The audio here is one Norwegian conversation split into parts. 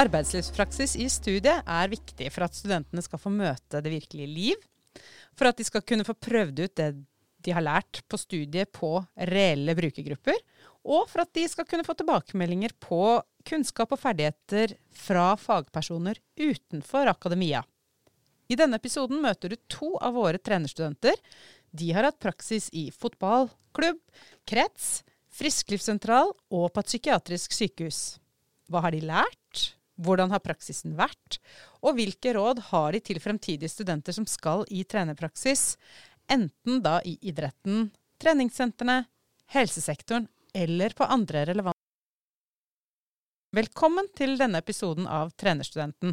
Arbeidslivspraksis i studiet er viktig for at studentene skal få møte det virkelige liv, for at de skal kunne få prøvd ut det de har lært på studiet på reelle brukergrupper, og for at de skal kunne få tilbakemeldinger på kunnskap og ferdigheter fra fagpersoner utenfor akademia. I denne episoden møter du to av våre trenerstudenter. De har hatt praksis i fotball, klubb, krets, frisklivssentral og på et psykiatrisk sykehus. Hva har de lært? Hvordan har praksisen vært? Og hvilke råd har de til fremtidige studenter som skal i trenerpraksis, enten da i idretten, treningssentrene, helsesektoren eller på andre relevante Velkommen til denne episoden av Trenerstudenten.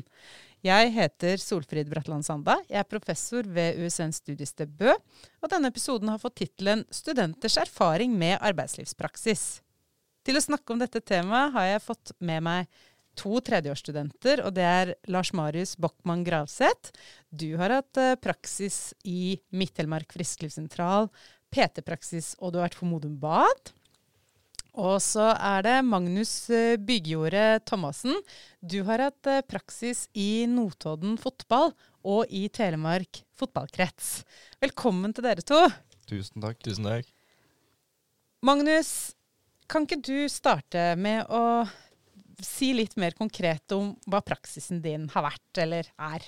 Jeg heter Solfrid Bratland Sanda. Jeg er professor ved USN studiested Bø. Og denne episoden har fått tittelen 'Studenters erfaring med arbeidslivspraksis'. Til å snakke om dette temaet har jeg fått med meg to tredjeårsstudenter, og det er Lars Marius Bachmann Gravseth. Du har hatt eh, praksis i Midt-Telemark frisklivssentral, PT-praksis, og du har vært på Modum Bad. Og så er det Magnus eh, Byggjordet Thomassen. Du har hatt eh, praksis i Notodden fotball og i Telemark fotballkrets. Velkommen til dere to. Tusen takk. Tusen takk. Magnus, kan ikke du starte med å si litt mer konkret om hva praksisen din har vært eller er?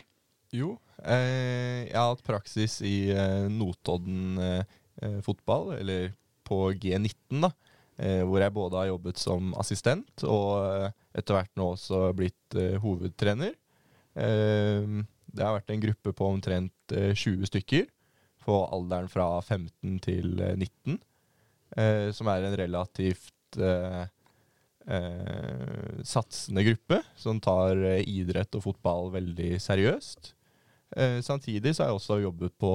Jo, eh, jeg har hatt praksis i eh, Notodden eh, eh fotball, eller på G19, da. Eh, hvor jeg både har jobbet som assistent og eh, etter hvert nå også blitt hovedtrener. det har vært en gruppe på omtrent 20 stykker på alderen fra 15 til 19, som er en relativt satsende gruppe som tar idrett og fotball veldig seriøst. samtidig så har jeg også jobbet på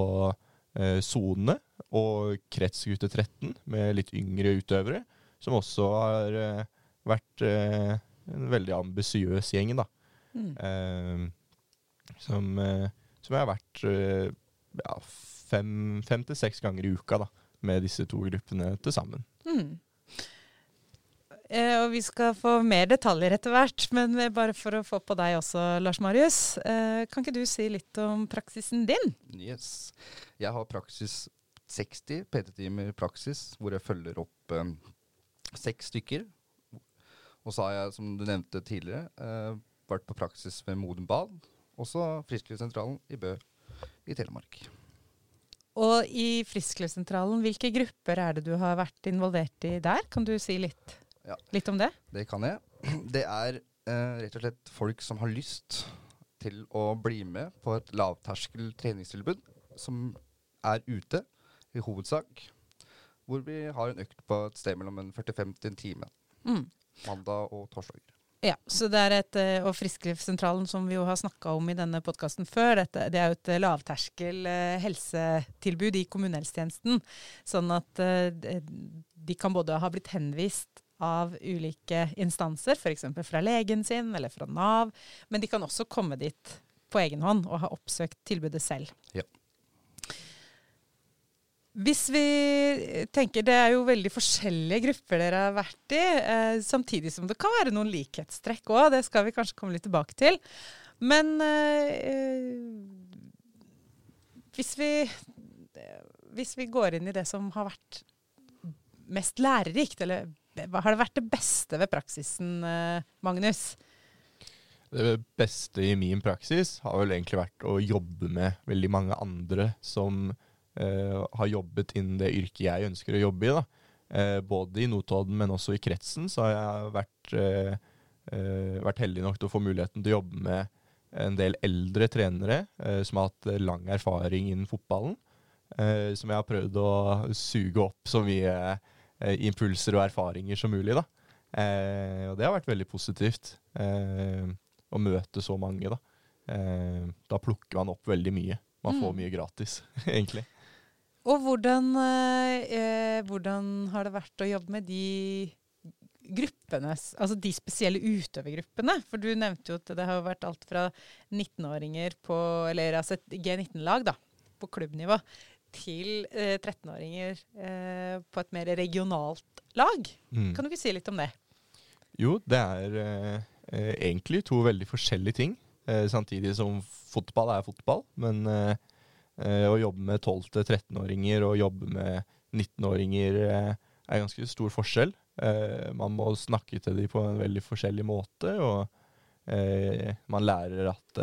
sonene og kretsgutte 13 med litt yngre utøvere, som også har uh, vært en veldig ambisiøs gjeng, da. Mm. Som, som, jeg har vært ja, fem, fem, til seks ganger i uka da, med disse to gruppene til sammen. Mm. Eh, og vi skal få mer detaljer etter hvert, men bare for å få på deg også, Lars Marius. Eh, kan ikke du si litt om praksisen din? Yes. Jeg har praksis 60 PT-timer praksis, hvor jeg følger opp eh, Seks stykker. Og så har jeg, som du nevnte tidligere, eh, vært på praksis ved Modum Bad. Også Frisklivssentralen i Bø i Telemark. Og i Frisklivssentralen, hvilke grupper er det du har vært involvert i der? Kan du si litt, ja. litt om det? Det kan jeg. Det er eh, rett og slett folk som har lyst til å bli med på et lavterskel treningstilbud som er ute, i hovedsak hvor vi har en økt på et sted mellom en 45 til en time. Mm. Mandag og torsdager. Ja, så det er et, eh, Og Frisklivssentralen, som vi jo har snakka om i denne podkasten før, dette, det er jo et eh, lavterskel eh, helsetilbud i kommunehelsetjenesten. Sånn at de kan både ha blitt henvist av ulike instanser, f.eks. fra legen sin eller fra Nav, men de kan også komme dit på egen hånd og ha oppsøkt tilbudet selv. Ja. Hvis vi tenker Det er jo veldig forskjellige grupper dere har vært i, eh, samtidig som det kan være noen likhetstrekk òg. Det skal vi kanskje komme litt tilbake til. Men eh, hvis, vi, hvis vi går inn i det som har vært mest lærerikt, eller hva har det vært det beste ved praksisen, eh, Magnus? Det beste i min praksis har vel egentlig vært å jobbe med veldig mange andre som eh, har jobbet innen det yrket jeg ønsker å jobbe i. Uh, både i Notodden, men også i kretsen, så har jeg vært, eh, vært, heldig nok til å få muligheten til å jobbe med en del eldre trenere som har hatt lang erfaring innen fotballen. som jeg har prøvd å suge opp så mye impulser og erfaringer som mulig. da. og det har vært veldig positivt å møte så mange. Da Da plukker man opp veldig mye. Man får mm. mye gratis, egentlig. Og hvordan, eh, hvordan, har det vært å jobbe med de gruppene, altså de spesielle utøvergruppene? For du nevnte jo at det har vært alt fra 19-åringer på Eller altså et G19-lag, da, på klubbnivå, til eh, 13-åringer eh, på et mer regionalt lag. Mm. Kan du ikke si litt om det? Jo, det er eh, eh, egentlig to veldig forskjellige ting. Eh, samtidig som fotball er fotball. Men eh, å jobbe med 12-13-åringer og jobbe med 19-åringer eh, er ganske stor forskjell. Eh, man må snakke til dem på en veldig forskjellig måte, og man lærer at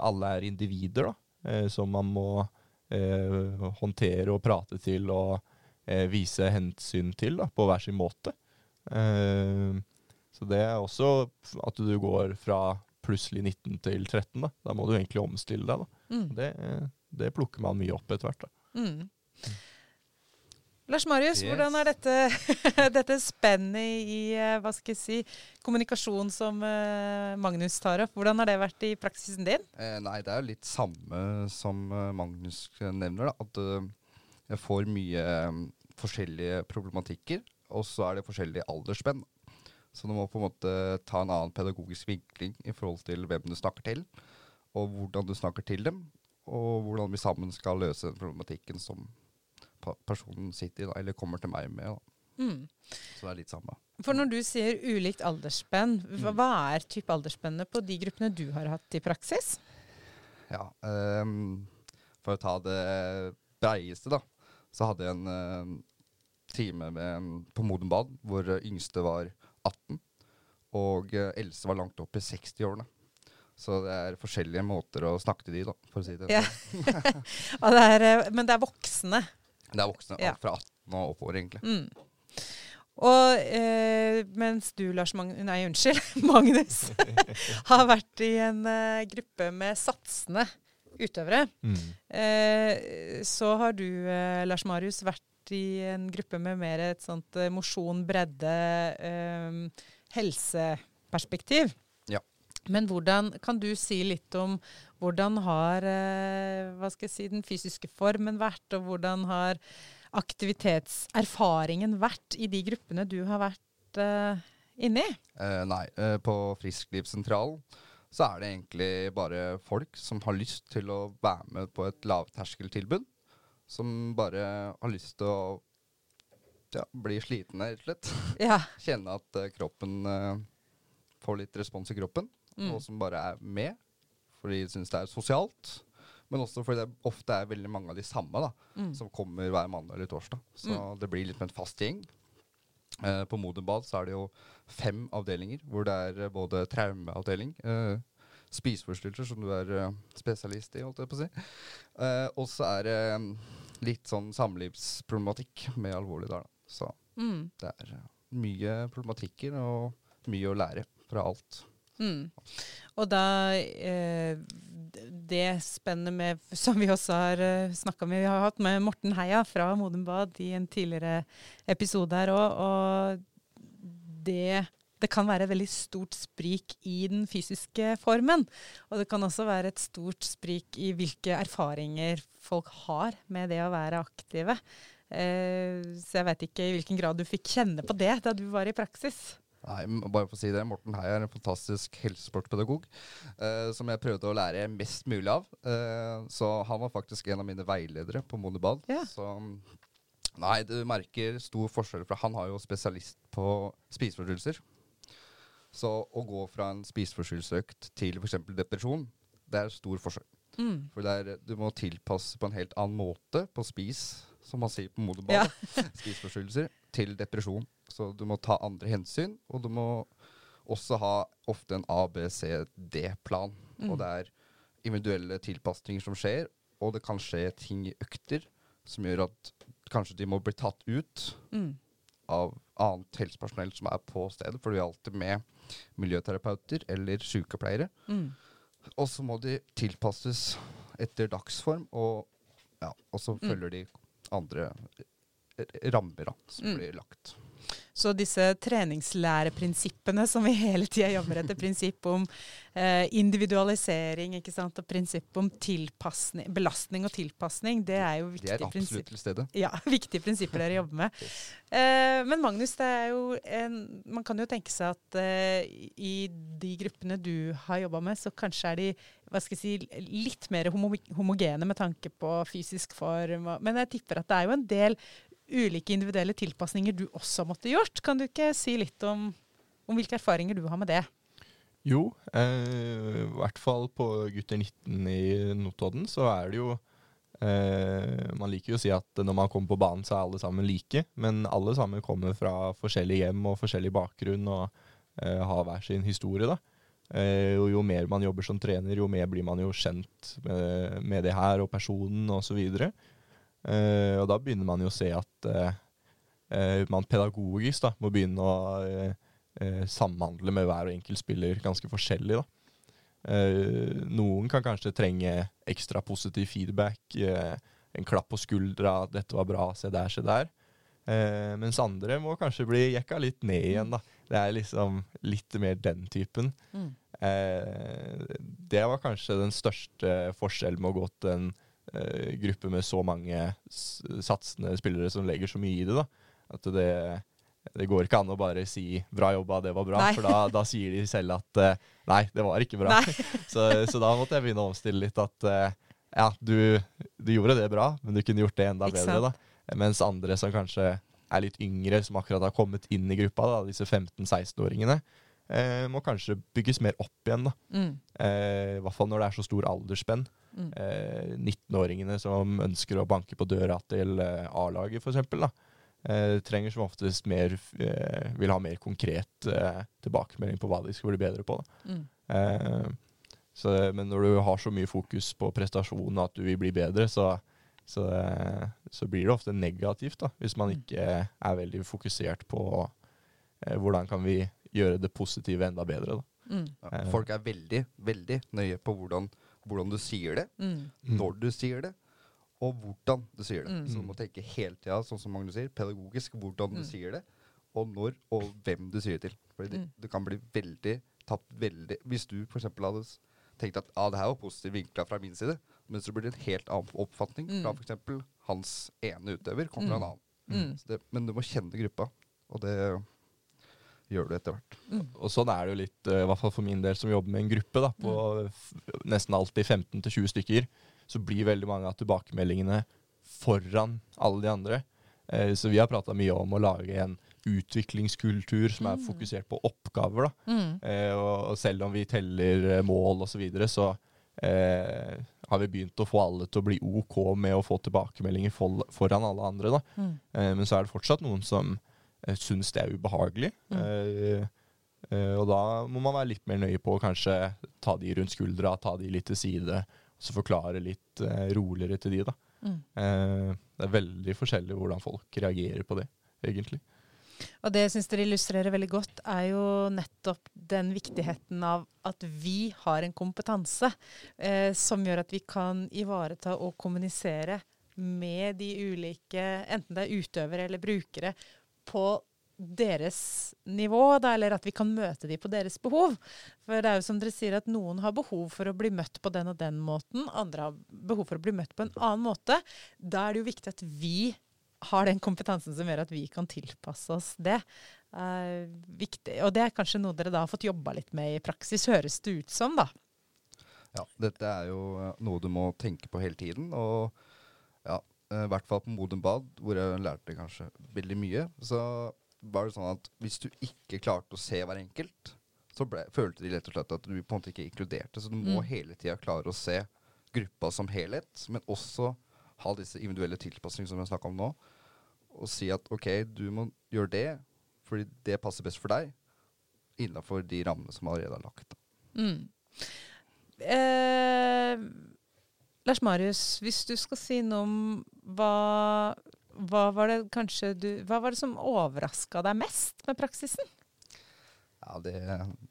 alle er individer, da, som man må håndtere og prate til og vise hensyn til da, på hver sin måte. Eh, så det er også at du går fra plutselig 19 til 13. Da, da må du egentlig omstille deg. Da. Mm. Det, det, plukker man mye opp etter hvert. Mm. Lars Marius, yes. hvordan er dette, dette spennet i eh, hva skal jeg si, kommunikasjon som uh, Magnus tar opp? Hvordan har det vært i praksisen din? Eh, nei, Det er jo litt samme som uh, Magnus nevner. Da, at jeg får mye forskjellige problematikker, og så er det forskjellige aldersspenn. Så du må på en måte ta en annen pedagogisk vinkling i forhold til hvem du snakker til, og hvordan du snakker til dem, og hvordan vi sammen skal løse den problematikken som personen sitter i, da, eller kommer til meg med. Mm. Så det er litt samme. For når du sier ulikt aldersspenn, hva, mm. hva er type aldersspennet på de gruppene du har hatt i praksis? Ja, um, For å ta det breieste, da, så hadde jeg en uh, time med, på Modum Bad hvor yngste var 18. Og uh, eldste var langt opp i 60-årene. Så det er forskjellige måter å snakke til de, da, for å si det ja. det er, eh, men det er voksne? Det er voksne. Ja. Fra 18 og oppover, egentlig. Mm. Og eh, mens du, Lars Mag Nei, unnskyld, Magnus, har vært i en eh, gruppe med satsende utøvere, mm. eh, så har du, uh, Lars Marius, vært i en gruppe med mer et sånt uh, mosjon, bredde, uh, helseperspektiv. Men hvordan kan du si litt om hvordan har jeg si, den fysiske formen vært, og hvordan har aktivitetserfaringen vært i de gruppene du har vært uh, inni? Uh, nei, uh, på Frisklivssentralen så er det egentlig bare folk som har lyst til å være med på et lavterskeltilbud som bare har lyst til å ja, bli slitne, rett og slett. Ja. Kjenne at kroppen får litt respons i kroppen, mm. og som bare er med fordi de syns det er sosialt. Men også fordi det ofte er veldig mange av de samme da, mm. som kommer hver mandag eller torsdag. Så mm. det blir litt med en fast gjeng. Eh, på modenbad så er det jo fem avdelinger, hvor det er både traumeavdeling, eh, spiseforstyrrelser, som du er eh, spesialist i, holdt jeg på å si. eh, og så er det um, litt sånn samlivsproblematikk med alvorlig der, da. Så mm. det er uh, mye problematikker og mye å lære fra alt. Mm. Og da eh, Det spennet med, som vi også har uh, snakka med, vi har hatt med Morten Heia fra Modum Bad i en tidligere episode her òg, og det det kan være et veldig stort sprik i den fysiske formen. Og det kan også være et stort sprik i hvilke erfaringer folk har med det å være aktive. Eh, så jeg vet ikke i hvilken grad du fikk kjenne på det da du var i praksis. Nei, bare for å si det. Morten Heier er en fantastisk helsesportpedagog eh, som jeg prøvde å lære mest mulig av. Eh, så han var faktisk en av mine veiledere på Monebad. Ja. Så nei, du merker stor forskjell, for han har jo spesialist på spiseforstyrrelser. Så å gå fra en spiseforstyrrelsesøkt til f.eks. depresjon, det er stor forskjell. Mm. For er, du må tilpasse på en helt annen måte på spis, som man sier på moderball, ja. spiseforstyrrelser, til depresjon. Så du må ta andre hensyn, og du må også ha ofte en ABCD-plan. Mm. Og det er individuelle tilpasninger som skjer, og det kan skje ting i økter som gjør at kanskje de må bli tatt ut mm. av annet helsepersonell som er på stedet, for du er alltid med miljøterapeuter eller sykepleiere. Mm. Og så må de tilpasses etter dagsform, og, ja, og så mm. følger de andre rammer da, som mm. blir lagt. Så disse treningslæreprinsippene som vi hele tida jobber etter, prinsipp om eh, individualisering ikke sant? og prinsipp om belastning og tilpasning, det er jo viktige, prinsipper. det er absolutt til stede. Ja, viktige prinsipper dere jobber med. Eh, men Magnus, det er jo en, man kan jo tenke seg at eh, i de gruppene du har jobba med, så kanskje er de hva skal jeg si, litt mer homogene med tanke på fysisk form. Men jeg tipper at det er jo en del ulike individuelle tilpasninger du også måtte gjort. Kan du ikke si litt om om hvilke erfaringer du har med det. Jo, eh, i hvert fall på gutter 19 i Notodden så er det jo eh, Man liker jo å si at når man kommer på banen, så er alle sammen like. Men alle sammen kommer fra forskjellige hjem og forskjellig bakgrunn og eh, har hver sin historie. da. Eh, og jo mer man jobber som trener, jo mer blir man jo kjent med, med det her og personen osv. Eh, og da begynner man jo å se at eh, eh, man pedagogisk da, må begynne å samhandle med hver enkelt spiller ganske forskjellig. da. Noen kan kanskje trenge ekstra positiv feedback, en klapp på skuldra, 'dette var bra, se der, se der'. Eh, mens andre må kanskje bli jekka litt ned igjen. da. Det er liksom litt mer den typen. Mm. Eh, det var kanskje den største forskjellen med å gå til en gruppe med så mange satsende spillere som legger så mye i det. da. At det, det går ikke an å bare si 'bra jobba, det var bra', Nei. for da, da sier de selv at uh, 'nei, det var ikke bra'. Så, så da måtte jeg begynne å omstille litt at uh, ja, du, du gjorde det bra, men du kunne gjort det enda Ikke bedre. da. Mens andre som kanskje er litt yngre, som akkurat har kommet inn i gruppa, da, disse 15-16-åringene, eh, må kanskje bygges mer opp igjen. da. Mm. Eh, I hvert fall når det er så stor aldersspenn. Mm. Eh, 19-åringene som ønsker å banke på døra til eh, A-laget, f.eks. Eh, trenger som oftest mer eh, Vil ha mer konkret eh, tilbakemelding på hva de skal bli bedre på. Mm. Eh, så, men når du har så mye fokus på prestasjon og at du vil bli bedre, så, så, så blir det ofte negativt. da, Hvis man Mm. ikke er veldig fokusert på hvordan kan vi gjøre det positive enda bedre. da. Mm. Ja, folk er veldig, veldig nøye på hvordan, hvordan du sier det, Mm. Mm. når du sier det, og hvordan du sier det. Mm. Så du må tenke hele tida, sånn som Magnus sier, pedagogisk hvordan Mm. du sier det, og når og hvem du sier det til. Fordi det, det kan bli veldig tatt veldig Hvis du f.eks. hadde tenkt at ah, det her var positivt vinkla fra min side, men så blir det en helt annen oppfatning Mm. fra f.eks. hans ene utøver kontra Mm. en annen. Mm. Så det, men du må kjenne gruppa, og det gjør du etter hvert. Mm. Og sånn er det jo litt, eh, i hvert fall for min del som jobber med en gruppe, da, på mm. nesten alltid 15-20 stykker, så blir veldig mange av tilbakemeldingene foran alle de andre. Eh, så vi har prata mye om å lage en utviklingskultur som er Mm. fokusert på oppgaver. da. Mm. Eh, og, og selv om vi teller eh, mål osv., så, videre, så eh, har vi begynt å få alle til å bli OK med å få tilbakemeldinger for, foran alle andre. da. Mm. Eh, men så er det fortsatt noen som syns det er ubehagelig. Mm. Eh, eh, og da må man være litt mer nøye på å kanskje ta de rundt skuldra, ta de litt til side, og så forklare litt eh, roligere til de. da. Mm. Eh, det er veldig forskjellig hvordan folk reagerer på det, egentlig. Og det jeg syns dere illustrerer veldig godt, er jo nettopp den viktigheten av at vi har en kompetanse eh, som gjør at vi kan ivareta og kommunisere med de ulike, enten det er utøvere eller brukere, på deres nivå, da, eller at vi kan møte de på deres behov. For det er jo som dere sier at noen har behov for å bli møtt på den og den måten, andre har behov for å bli møtt på en annen måte. Da er det jo viktig at vi har den kompetansen som gjør at vi kan tilpasse oss det. er viktig. Og det er kanskje noe dere da har fått jobba litt med i praksis, høres det ut som, da. Ja, dette er jo eh, noe du må tenke på hele tiden. Og ja, eh, i hvert fall på Modum Bad, hvor jeg lærte kanskje veldig mye, så var det sånn at hvis du ikke klarte å se hver enkelt, så ble, følte de rett og slett at du på en måte ikke inkluderte. Så du må Mm. hele tida klare å se gruppa som helhet, men også ha disse individuelle tilpasningene som vi har snakka om nå. Og si at OK, du må gjøre det fordi det passer best for deg, innafor de rammene som allerede er lagt. Mm. Eh, Lars Marius, hvis du skal si noe om hva, hva var det kanskje du Hva var det som overraska deg mest med praksisen? Ja, det,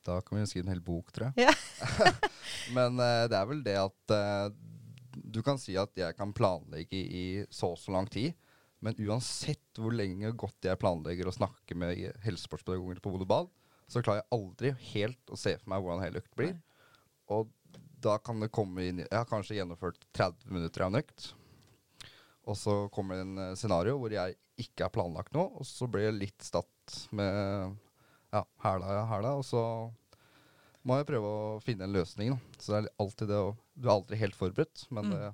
da kan vi jo skrive en hel bok, tror jeg. Ja. Men uh, det er vel det at uh, du kan si at jeg kan planlegge i så og så lang tid, men uansett hvor lenge godt jeg planlegger å snakke med helsesportspedagoger på volleyball, så klarer jeg aldri helt å se for meg hvordan hele økt blir. Og da kan det komme inn Jeg har kanskje gjennomført 30 minutter av en økt. Og så kommer det en eh, scenario hvor jeg ikke har planlagt noe, og så blir jeg litt statt med ja, her da, ja, her da, og så må jeg prøve å finne en løsning. Da. Så det er alltid det å Du er aldri helt forberedt, men Mm. det,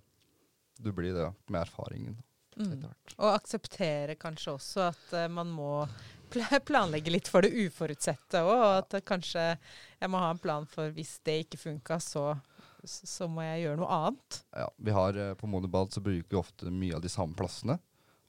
du blir det med erfaringen Mm. Og akseptere kanskje også at uh, man må pla- planlegge litt for det uforutsette òg. Og at kanskje jeg må ha en plan for hvis det ikke funka, så, så må jeg gjøre noe annet. Ja, vi har eh, På Modibad så bruker vi ofte mye av de samme plassene.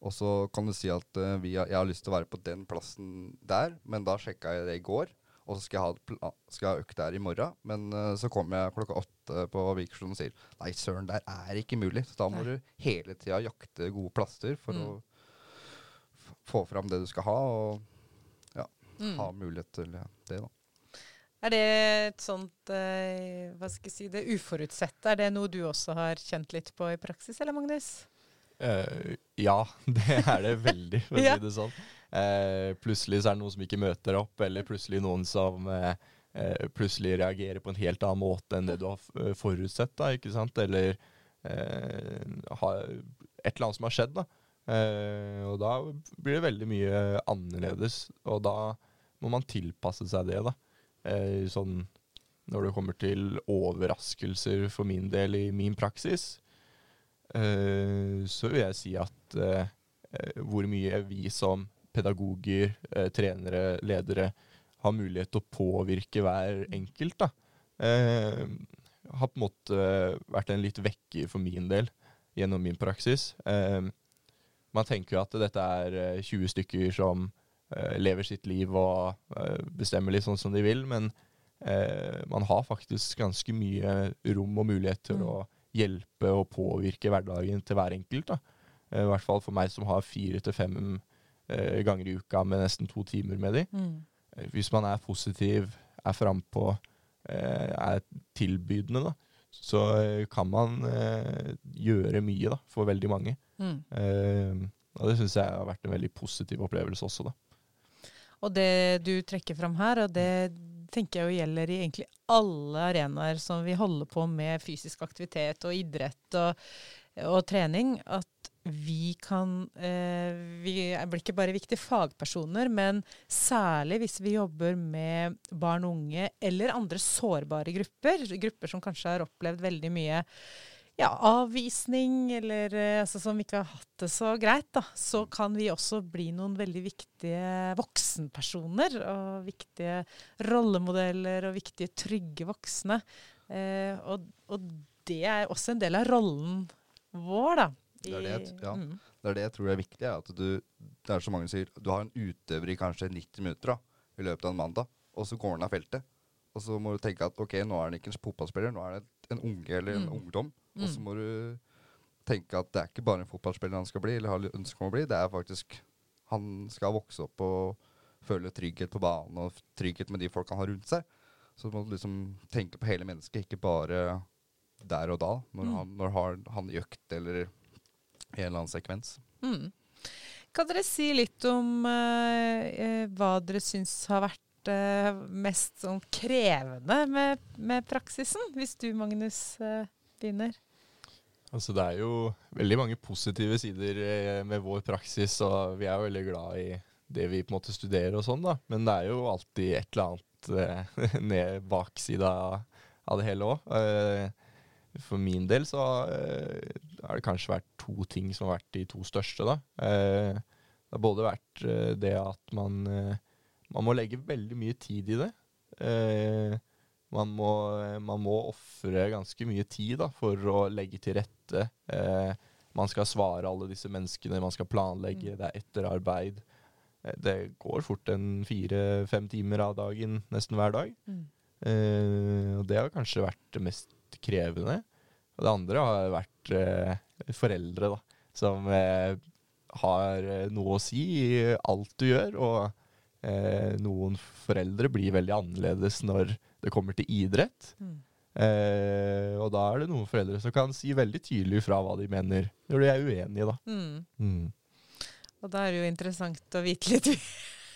Og så kan du si at uh, vi jeg har lyst til å være på den plassen der, men da sjekka jeg det i går. Og så skal jeg ha, skal jeg ha økt der i morgen. Men uh, så kommer jeg klokka åtte på Vikersund og sier nei, søren, der er ikke mulig. Så da må Nei. du hele tida jakte gode plasser for Mm. å få fram det du skal ha, og Mm. ha mulighet til det. da. Er det et sånt eh, Hva skal jeg si Det uforutsette, er det noe du også har kjent litt på i praksis, eller Magnus? Uh, ja, det er det veldig, for å si det sånn. Uh, plutselig så er det noen som ikke møter opp, eller plutselig noen som uh, plutselig reagerer på en helt annen måte enn det du har forutsett, da, ikke sant? Eller har et eller annet som har skjedd, da. Og da blir det veldig mye annerledes, og da må man tilpasse seg det, da. Eh, sånn når det kommer til overraskelser for min del i min praksis, eh, så vil jeg si at eh, eh, hvor mye vi som pedagoger, eh, trenere, ledere har mulighet til å påvirke hver enkelt, da, eh, har på en måte vært en litt vekker for min del gjennom min praksis. Man tenker jo at dette er eh, 20 stykker som lever sitt liv og eh, bestemmer litt sånn som de vil, men eh, man har faktisk ganske mye rom og mulighet til Mm. å hjelpe og påvirke hverdagen til hver enkelt. Da. Eh, I hvert fall for meg som har fire til fem eh, ganger i uka med nesten to timer med de. Mm. Hvis man er positiv, er frampå, eh, er tilbydende, da, så eh, kan man eh, gjøre mye da, for veldig mange. Mm. Eh, og det syns jeg har vært en veldig positiv opplevelse også, da. Og det du trekker fram her, og det tenker jeg jo gjelder i egentlig alle arenaer som vi holder på med fysisk aktivitet og idrett og, og trening, at vi kan eh, Vi blir ikke bare viktige fagpersoner, men særlig hvis vi jobber med barn og unge eller andre sårbare grupper, grupper som kanskje har opplevd veldig mye ja, avvisning, eller eh, altså, som ikke har hatt det så greit, da, så kan vi også bli noen veldig viktige voksenpersoner. Og viktige rollemodeller og viktige, trygge voksne. Eh, og, og det er også en del av rollen vår, da. Det er det jeg ja. mm, Det er det jeg tror er viktig. At du, det er som mange sier, du har en utøver i kanskje 90 minutter da, i løpet av en mandag, og så går han av feltet. Og så må du tenke at ok, nå er han ikke en fotballspiller, nå er det en unge eller en Mm. ungdom. Og så Mm. må du tenke at det er ikke bare en fotballspiller han skal bli, eller har ønske om å bli. Det er faktisk Han skal vokse opp og føle trygghet på banen, og trygghet med de folk han har rundt seg. Så du må liksom tenke på hele mennesket, ikke bare der og da, når, Mm. han, når han i økt eller i en eller annen sekvens. Mm. Kan dere si litt om eh, eh, hva dere syns har vært eh, mest sånn krevende med, med praksisen? Hvis du, Magnus, eh, begynner. Altså, det er jo veldig mange positive sider eh, med vår praksis, og vi er veldig glad i det vi på en måte studerer og sånn, da. Men det er jo alltid et eller annet eh, ned baksida av det hele òg. Eh, for min del så har det kanskje vært to ting som har vært de to største, da. Det har både vært det at man, man må legge veldig mye tid i det. Eh, man må, man må ofre ganske mye tid da, for å legge til rette. Eh, man skal svare alle disse menneskene, man skal planlegge, det er etterarbeid. Eh, det går fort en fire-fem timer av dagen nesten hver dag. Mm. Eh, og det har kanskje vært det mest krevende. Og det andre har vært eh, foreldre, da, som eh, har eh, noe å si i alt du gjør. Og eh, noen foreldre blir veldig annerledes når det kommer til idrett. Mm. Eh, og da er det noen foreldre som kan si veldig tydelig fra hva de mener, når de er uenige, da. Mm. Mm. Og da er det jo interessant å vite litt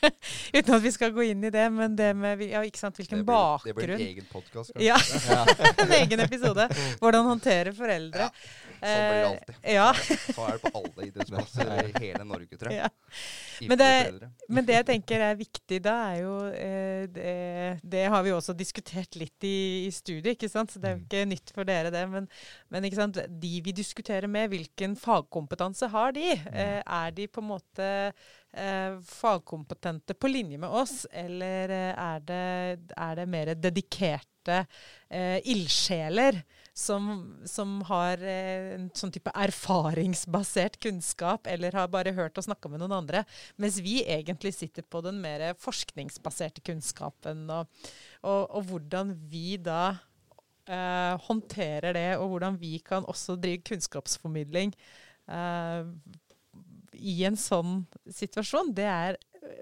Uten at vi skal gå inn i det, men det med ja, ikke sant, hvilken det, blir, det blir en egen podkast. Ja, en egen episode. Hvordan håndtere foreldre. Ja, sånn blir det alltid. Eh, ja, Sånn er det på alle idrettsplasser i hele Norge, tror jeg. ja. Men det- Men det jeg tenker er viktig da, er jo eh, det, det har vi også diskutert litt i, i studiet, ikke sant? så det er jo ikke nytt for dere, det. Men, men de vi diskuterer med, hvilken fagkompetanse har de? Eh, er de på en måte eh, fagkompetente på linje med oss, eller er det, er det mer dedikerte eh, ildsjeler som, som har eh, en sånn type erfaringsbasert kunnskap, eller har bare hørt og snakka med noen andre, mens vi egentlig sitter på den mer forskningsbaserte kunnskapen, og, og, og hvordan vi da eh, håndterer det, og hvordan vi kan også drive kunnskapsformidling. eh, i en sånn situasjon, det er,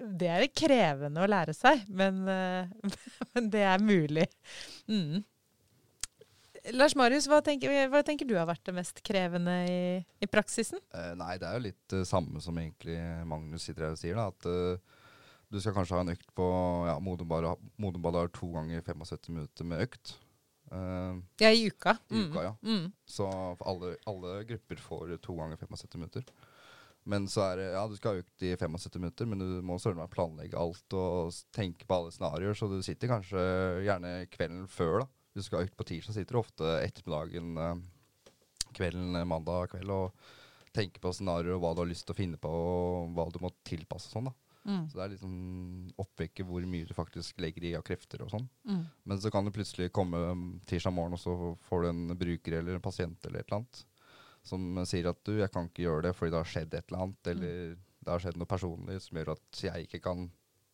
det er krevende å lære seg, men, uh, men det er mulig. Mm. Lars Marius, hva tenker, hva tenker, du har vært det mest krevende i, i praksisen? Eh, nei, det er jo litt det uh, samme som egentlig Magnus sitter her og sier. da, at uh, du skal kanskje ha en økt på ja, Modenbad har to ganger 75 minutter med økt. Uh, ja, i uka. I mm. ja. Mm. Så alle, alle, grupper får to ganger 75 minutter. Men så er det Ja, du skal ha økt i 75 minutter, men du må søren meg planlegge alt og tenke på alle scenarioer, så du sitter kanskje gjerne kvelden før, da. Hvis du skal ut på tirsdag, sitter du ofte ettermiddagen, eh, kvelden eh, mandag kveld og tenker på scenarioer og hva du har lyst til å finne på, og hva du må tilpasse sånn, da. Mm. Så det er liksom oppvekke hvor mye du faktisk legger i av krefter og sånn. Mm. Men så kan det plutselig komme tirsdag morgen, og så får du en bruker eller en pasient eller et eller annet som sier at du, jeg kan ikke gjøre det fordi det har skjedd et eller annet, eller mm. det har skjedd noe personlig som gjør at jeg ikke kan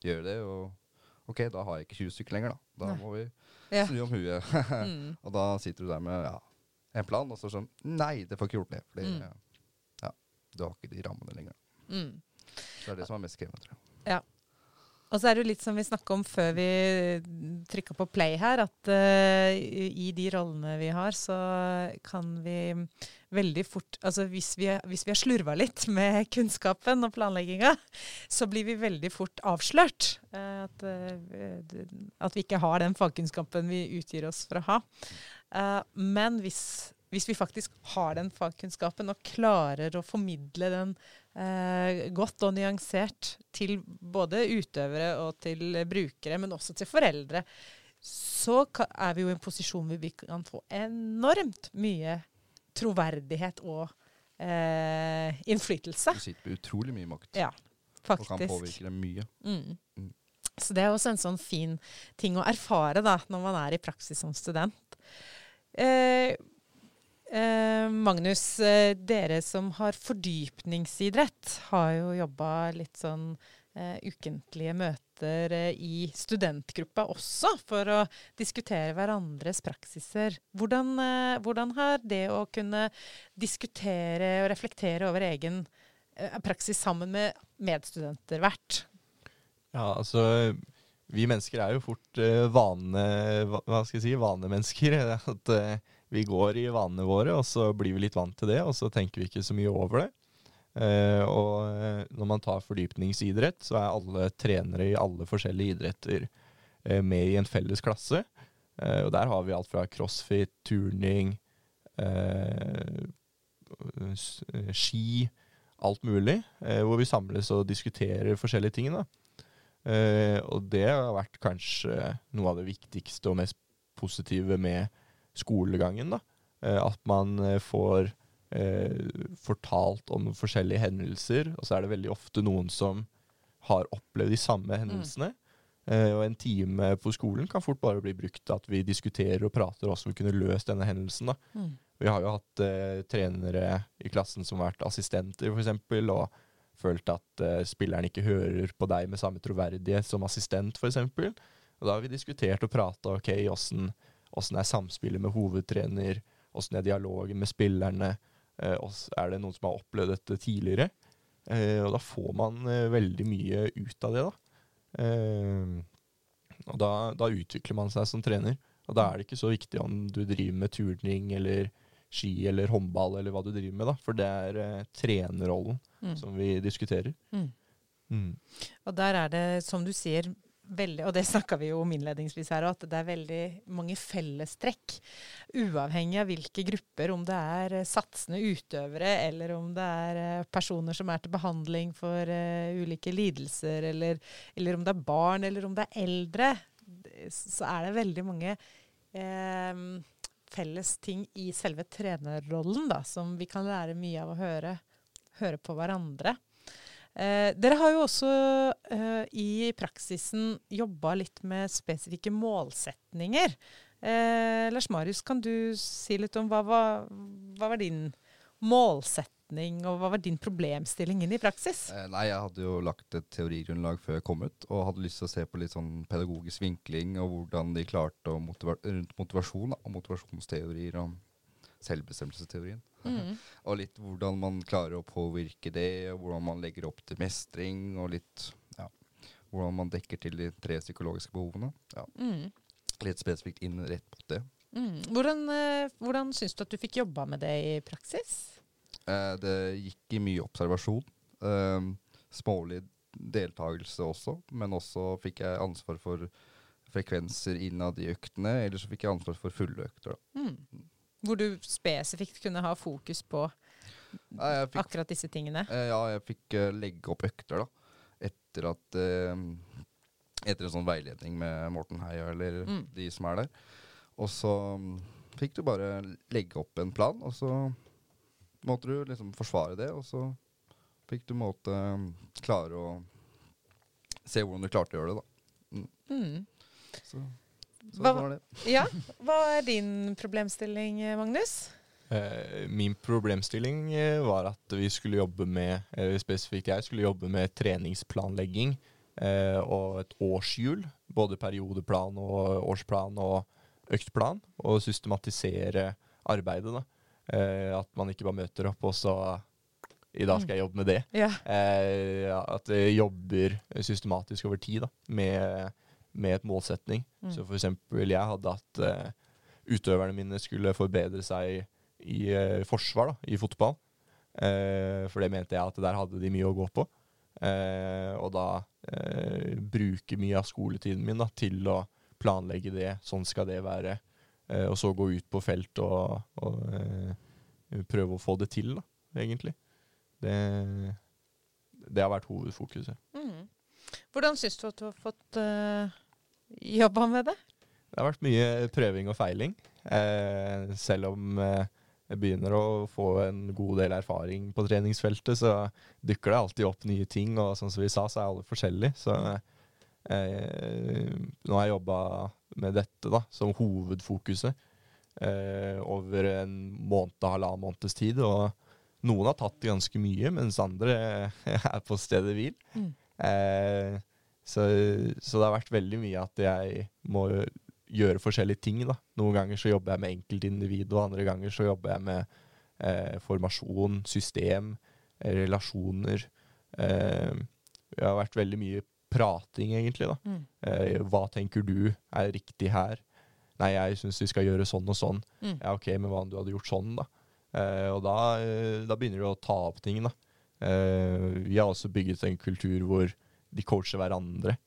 gjøre det. Og ok, da har jeg ikke 20 stykker lenger, da. Da Nei. må vi ja. snu om huet. mm. Og da sitter du der med ja, en plan, og så sånn Nei, det får ikke gjort det. Fordi mm. ja, du har ikke de rammene lenger. Mm. Det er det som er mest krevende, tror jeg. Ja. Og så er det jo litt som vi snakka om før vi trykka på play her, at uh, i de rollene vi har, så kan vi veldig fort Altså hvis vi, hvis vi har slurva litt med kunnskapen og planlegginga, så blir vi veldig fort avslørt. Uh, at, uh, at, vi ikke har den fagkunnskapen vi utgir oss for å ha. men hvis, hvis vi faktisk har den fagkunnskapen og klarer å formidle den eh, godt og nyansert til både utøvere og til brukere, men også til foreldre, så er vi jo i en posisjon hvor vi kan få enormt mye troverdighet og eh, innflytelse. Du sitter med utrolig mye makt. Ja, faktisk. Og kan påvirke dem mye. Mm. Mm. Så det er også en sånn fin ting å erfare da, når man er i praksis som student. Eh, Eh, Magnus, eh, dere som har fordypningsidrett, har jo jobba litt sånn eh, ukentlige møter eh, i studentgruppa også, for å diskutere hverandres praksiser. Hvordan, eh, hvordan, har det å kunne diskutere og reflektere over egen eh, praksis sammen med medstudenter vært? Ja, altså vi mennesker er jo fort vane, hva skal jeg si, vanemennesker. At vi går i vanene våre, og så blir vi litt vant til det, og så tenker vi ikke så mye over det. Uh, og eh, når man tar fordypningsidrett, så er alle trenere i alle forskjellige idretter uh, med i en felles klasse. Uh, og der har vi alt fra crossfit, turning, ski, alt mulig. hvor vi samles og diskuterer forskjellige ting. Da. og det har vært kanskje noe av det viktigste og mest positive med skolegangen. da. Eh, at man eh, får eh, fortalt om forskjellige hendelser, og så er det veldig ofte noen som har opplevd de samme mm. hendelsene. Mm. og en time på skolen kan fort bare bli brukt til at vi diskuterer og prater hvordan vi kunne løst denne hendelsen. Mm. Vi har jo hatt eh, trenere i klassen som har vært assistenter, f.eks., og følt at eh, spilleren ikke hører på deg med samme troverdighet som assistent, f.eks. Og da har vi diskutert og prata ok, Åssen er samspillet med hovedtrener? Åssen er dialogen med spillerne? Eh, er det noen som har opplevd dette tidligere? Eh, og da får man eh, veldig mye ut av det, da. og da, da, utvikler man seg som trener. Og da er det ikke så viktig om du driver med turning eller ski eller håndball eller hva du driver med, da. For det er eh, trenerrollen mm. som vi diskuterer. Mm. Mm. Og der er det, som du sier, veldig, og det snakka vi jo om innledningsvis her, at det er veldig mange fellestrekk. Uavhengig av hvilke grupper, om det er uh, satsende utøvere, eller om det er uh, personer som er til behandling for uh, ulike lidelser, eller, eller, om det er barn, eller om det er eldre, så er det veldig mange felles ting i selve trenerrollen da, som vi kan lære mye av å høre, høre på hverandre. Eh, dere har jo også eh, i praksisen jobba litt med spesifikke målsetninger. Eh, Lars Marius, kan du si litt om hva, var- hva var din målsetning, og hva var din problemstilling inn i praksis? Eh, nei, jeg hadde jo lagt et teorigrunnlag før jeg kom ut, og hadde lyst til å se på litt sånn pedagogisk vinkling, og hvordan de klarte å motiver rundt motivasjon, da, og motivasjonsteorier og selvbestemmelsesteorien. Mm. Og litt hvordan man klarer å påvirke det, og hvordan man legger opp til mestring, og litt ja, hvordan man dekker til de tre psykologiske behovene. Ja, Mm. litt spesifikt inn rett på det. Mm. Hvordan, eh, hvordan syns du at du fikk jobba med det i praksis? Eh, det gikk i mye observasjon. Eh, smålig deltakelse også, men også fikk jeg ansvar for frekvenser innad i øktene, eller så fikk jeg ansvar for fulle økter. Da. Mm. Hvor du spesifikt kunne ha fokus på ja, fikk, akkurat disse tingene? eh, ja, jeg fikk eh, legge opp økter da, etter at eh, Etter en sånn veiledning med Morten Heia eller Mm. de som er der. Og så mm, fikk du bare legge opp en plan, og så måtte du liksom forsvare det, og så fikk du måtte mm, klare å se hvordan du klarte å gjøre det, da. Mm. Mm. så Hva- Ja, hva er din problemstilling, Magnus? Eh, min problemstilling eh, var at vi skulle jobbe med, eller spesifikt jeg skulle jobbe med treningsplanlegging eh, og et årshjul. Både periodeplan og årsplan og øktplan. Og systematisere arbeidet. da. Eh, at man ikke bare møter opp og så I dag skal jeg jobbe med det. Eh, ja, at jeg jobber systematisk over tid da, med, med et målsetning. Mm. Så for eksempel jeg hadde at uh, utøverne mine skulle forbedre seg i uh, forsvar, da, i fotball. Uh, for det mente jeg at der hadde de mye å gå på. Og da bruke mye av skoletiden min da, til å planlegge det. Sånn skal det være. Og så gå ut på felt og, og prøve å få det til, da, egentlig. Det, det har vært hovedfokuset. Mm. Hvordan syns du at du har fått uh, jobba med det? Det har vært mye prøving og feiling. Eh, selv om eh, jeg begynner å få en god del erfaring på treningsfeltet, så dukker det alltid opp nye ting. Og sånn som vi sa, så er alle forskjellige. Så eh, nå har jeg jobba med dette da, som hovedfokuset eh, over en måned og halvannen måneds tid. Og noen har tatt ganske mye, mens andre er på stedet hvil. Mm. Eh, så, så det har vært veldig mye at jeg må gjøre forskjellige ting. Da. Noen ganger så jobber jeg med enkeltindivid, og andre ganger så jobber jeg med eh, formasjon, system, eh, relasjoner. Eh, det har vært veldig mye prating, egentlig. da. Mm. Eh, hva tenker du er riktig her? Nei, jeg syns vi skal gjøre sånn og sånn. Mm. Ja, ok, men hva om du hadde gjort sånn, da? Eh, og da, eh, da begynner du å ta opp ting, da. Eh, vi har også bygget en kultur hvor de coacher hverandre.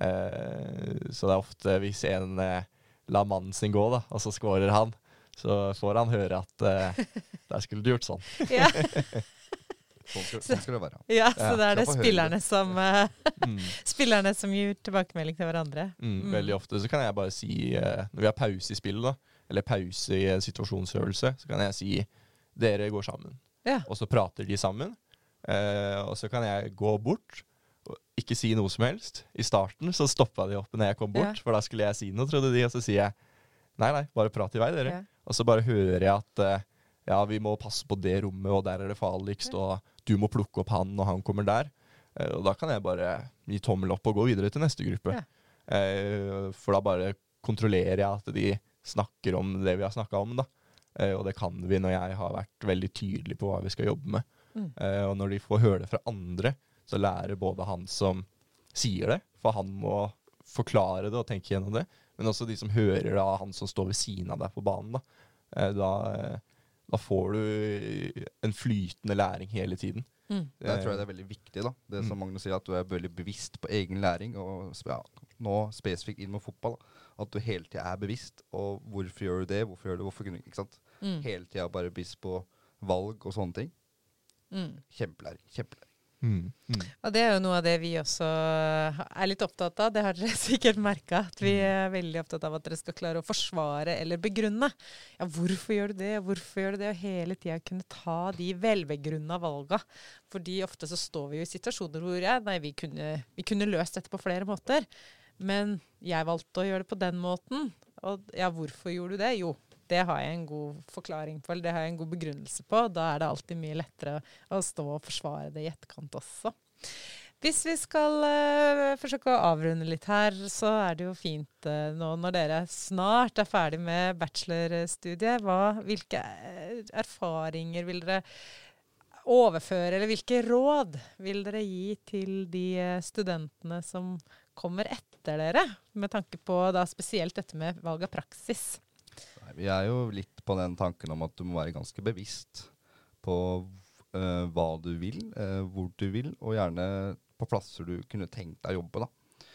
Eh, så det er ofte hvis en eh, lar mannen sin gå, da, og så scorer han, så får han høre at eh, der skulle du gjort sånn. Ja, Sånn skal, sånn skal det være. ja, så Ja, det er det spillerne som, eh, Mm. spillerne som gir tilbakemelding til hverandre. Mm, Mm. Veldig ofte så kan jeg bare si, eh, når vi har pause i spillet, da, eller pause i en situasjonsøvelse, så kan jeg si dere går sammen. Ja. Og så prater de sammen. Eh, og så kan jeg gå bort ikke si noe som helst. I starten så stoppa de opp når jeg kom bort, Ja. for da skulle jeg si noe, trodde de. Og så sier jeg nei, nei, bare prat i vei, dere. Ja. Og så bare hører jeg at uh, ja, vi må passe på det rommet, og der er det farligst, og du må plukke opp han når han kommer der. Uh, og da kan jeg bare gi tommel opp og gå videre til neste gruppe. Eh, for da bare kontrollerer jeg at de snakker om det vi har snakka om, da. Og det kan vi når jeg har vært veldig tydelig på hva vi skal jobbe med. Mm. Og når de får høre det fra andre, så lærer både han som sier det, for han må forklare det og tenke gjennom det, men også de som hører det av han som står ved siden av deg på banen. Da, eh, da, eh, da får du en flytende læring hele tiden. Mm. Det tror jeg det er veldig viktig, da. Det som Mm. Magnus sier, at du er veldig bevisst på egen læring. Og ja, nå spesifikt inn med fotball. Da. At du hele tida er bevisst. Og hvorfor gjør du det? Hvorfor gjør du det? Hvorfor kunne du ikke sant? Mm. Hele tida bare bevisst på valg og sånne ting. Mm. Kjempelæring. Kjempelæring. Mm. Mm. Og det er jo noe av det vi også er litt opptatt av. Det har dere sikkert merka. At vi er veldig opptatt av at dere skal klare å forsvare eller begrunne. Ja, hvorfor gjør du det, hvorfor gjør du det? Og hele tida kunne ta de velbegrunna valga. Fordi ofte så står vi jo i situasjoner hvor ja, nei, vi kunne, vi kunne løst dette på flere måter. Men jeg valgte å gjøre det på den måten. Og ja, hvorfor gjorde du det? Jo, det har jeg en god forklaring på, eller det har jeg en god begrunnelse på. Da er det alltid mye lettere å stå og forsvare det i etterkant også. Hvis vi skal uh, forsøke å avrunde litt her, så er det jo fint uh, nå når dere snart er ferdig med bachelorstudiet. Hva, hvilke uh, erfaringer vil dere overføre, eller hvilke råd vil dere gi til de studentene som kommer etter dere, med tanke på da spesielt dette med valg av praksis? Vi er jo litt på den tanken om at du må være ganske bevisst på uh, hva du vil, uh, hvor du vil, og gjerne på plasser du kunne tenkt deg å jobbe. da.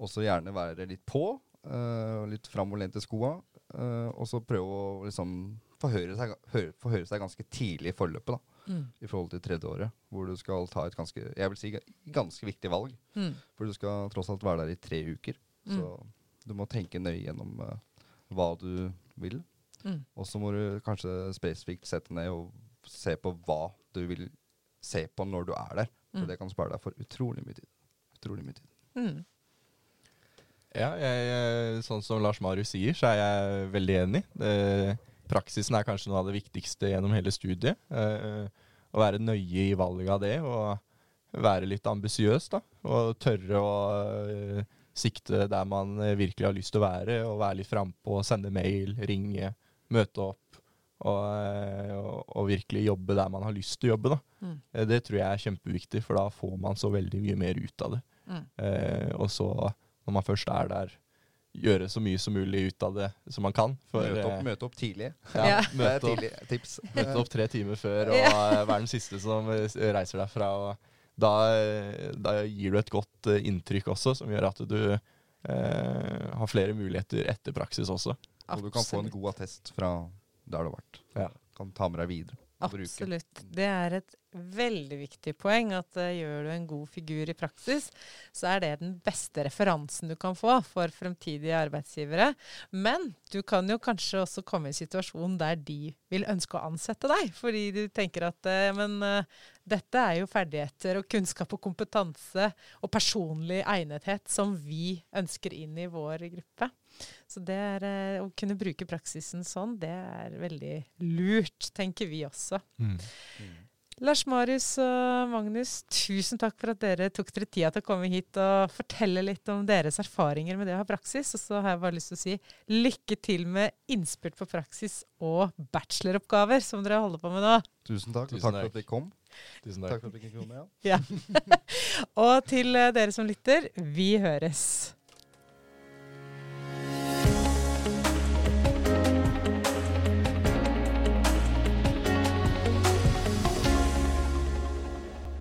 Og så gjerne være litt på, uh, litt framoverlent i skoa, og så prøve å liksom forhøre seg, høre, forhøre seg ganske tidlig i forløpet. da. Mm. I forhold til tredje året, hvor du skal ta et ganske jeg vil si, ganske viktig valg. Mm. For du skal tross alt være der i tre uker. Mm. Så du må tenke nøye gjennom hva du vil. Mm. Og så må du kanskje spesifikt sette ned og se på hva du vil se på når du er der. For mm. det kan spare deg for utrolig mye tid. Utrolig mye tid. Mm. Ja, jeg, sånn som Lars Marius sier, så er jeg veldig enig. Det, praksisen er kanskje noe av det viktigste gjennom hele studiet. Eh, å være nøye i valget av det, og være litt ambisiøs, da. Og tørre å eh, sikte der man eh, virkelig har lyst til å være, og være litt frampå, sende mail, ringe, møte opp. Og, eh, og, og, virkelig jobbe der man har lyst til å jobbe. Mm. Eh, det tror jeg er kjempeviktig, for da får man så veldig mye mer ut av det. Mm. Eh, og så, når man først er der, gjøre så mye som mulig ut av det som man kan. For, møte, opp, møte, opp, tidlig. Ja, ja. Møte, opp, møte, opp, tre timer før, og være den siste som reiser derfra. og da, da, gir du et godt uh, inntrykk også, som gjør at du eh, har flere muligheter etter praksis også. Absolutt. Og du kan få en god attest fra der du har vært. Ja. Kan ta med deg videre. Absolutt. Det er et veldig viktig poeng at uh, gjør du en god figur i praksis, så er det den beste referansen du kan få for fremtidige arbeidsgivere. Men du kan jo kanskje også komme i en situasjon der de vil ønske å ansette deg, fordi du tenker at uh, men uh, dette er jo ferdigheter og kunnskap og kompetanse og personlig egnethet som vi ønsker inn i vår gruppe. Så det er, å kunne bruke praksisen sånn, det er veldig lurt, tenker vi også. Mm. Mm. Lars Marius og Magnus, tusen takk for at dere tok dere tida til å komme hit og fortelle litt om deres erfaringer med det å ha praksis. Og så har jeg bare lyst til å si lykke til med innspurt på praksis og bacheloroppgaver som dere holder på med nå. Tusen takk. Tusen takk, takk for at dere kom. Tusen takk. takk for at dere kom, ja. ja. og til dere som lytter, vi høres.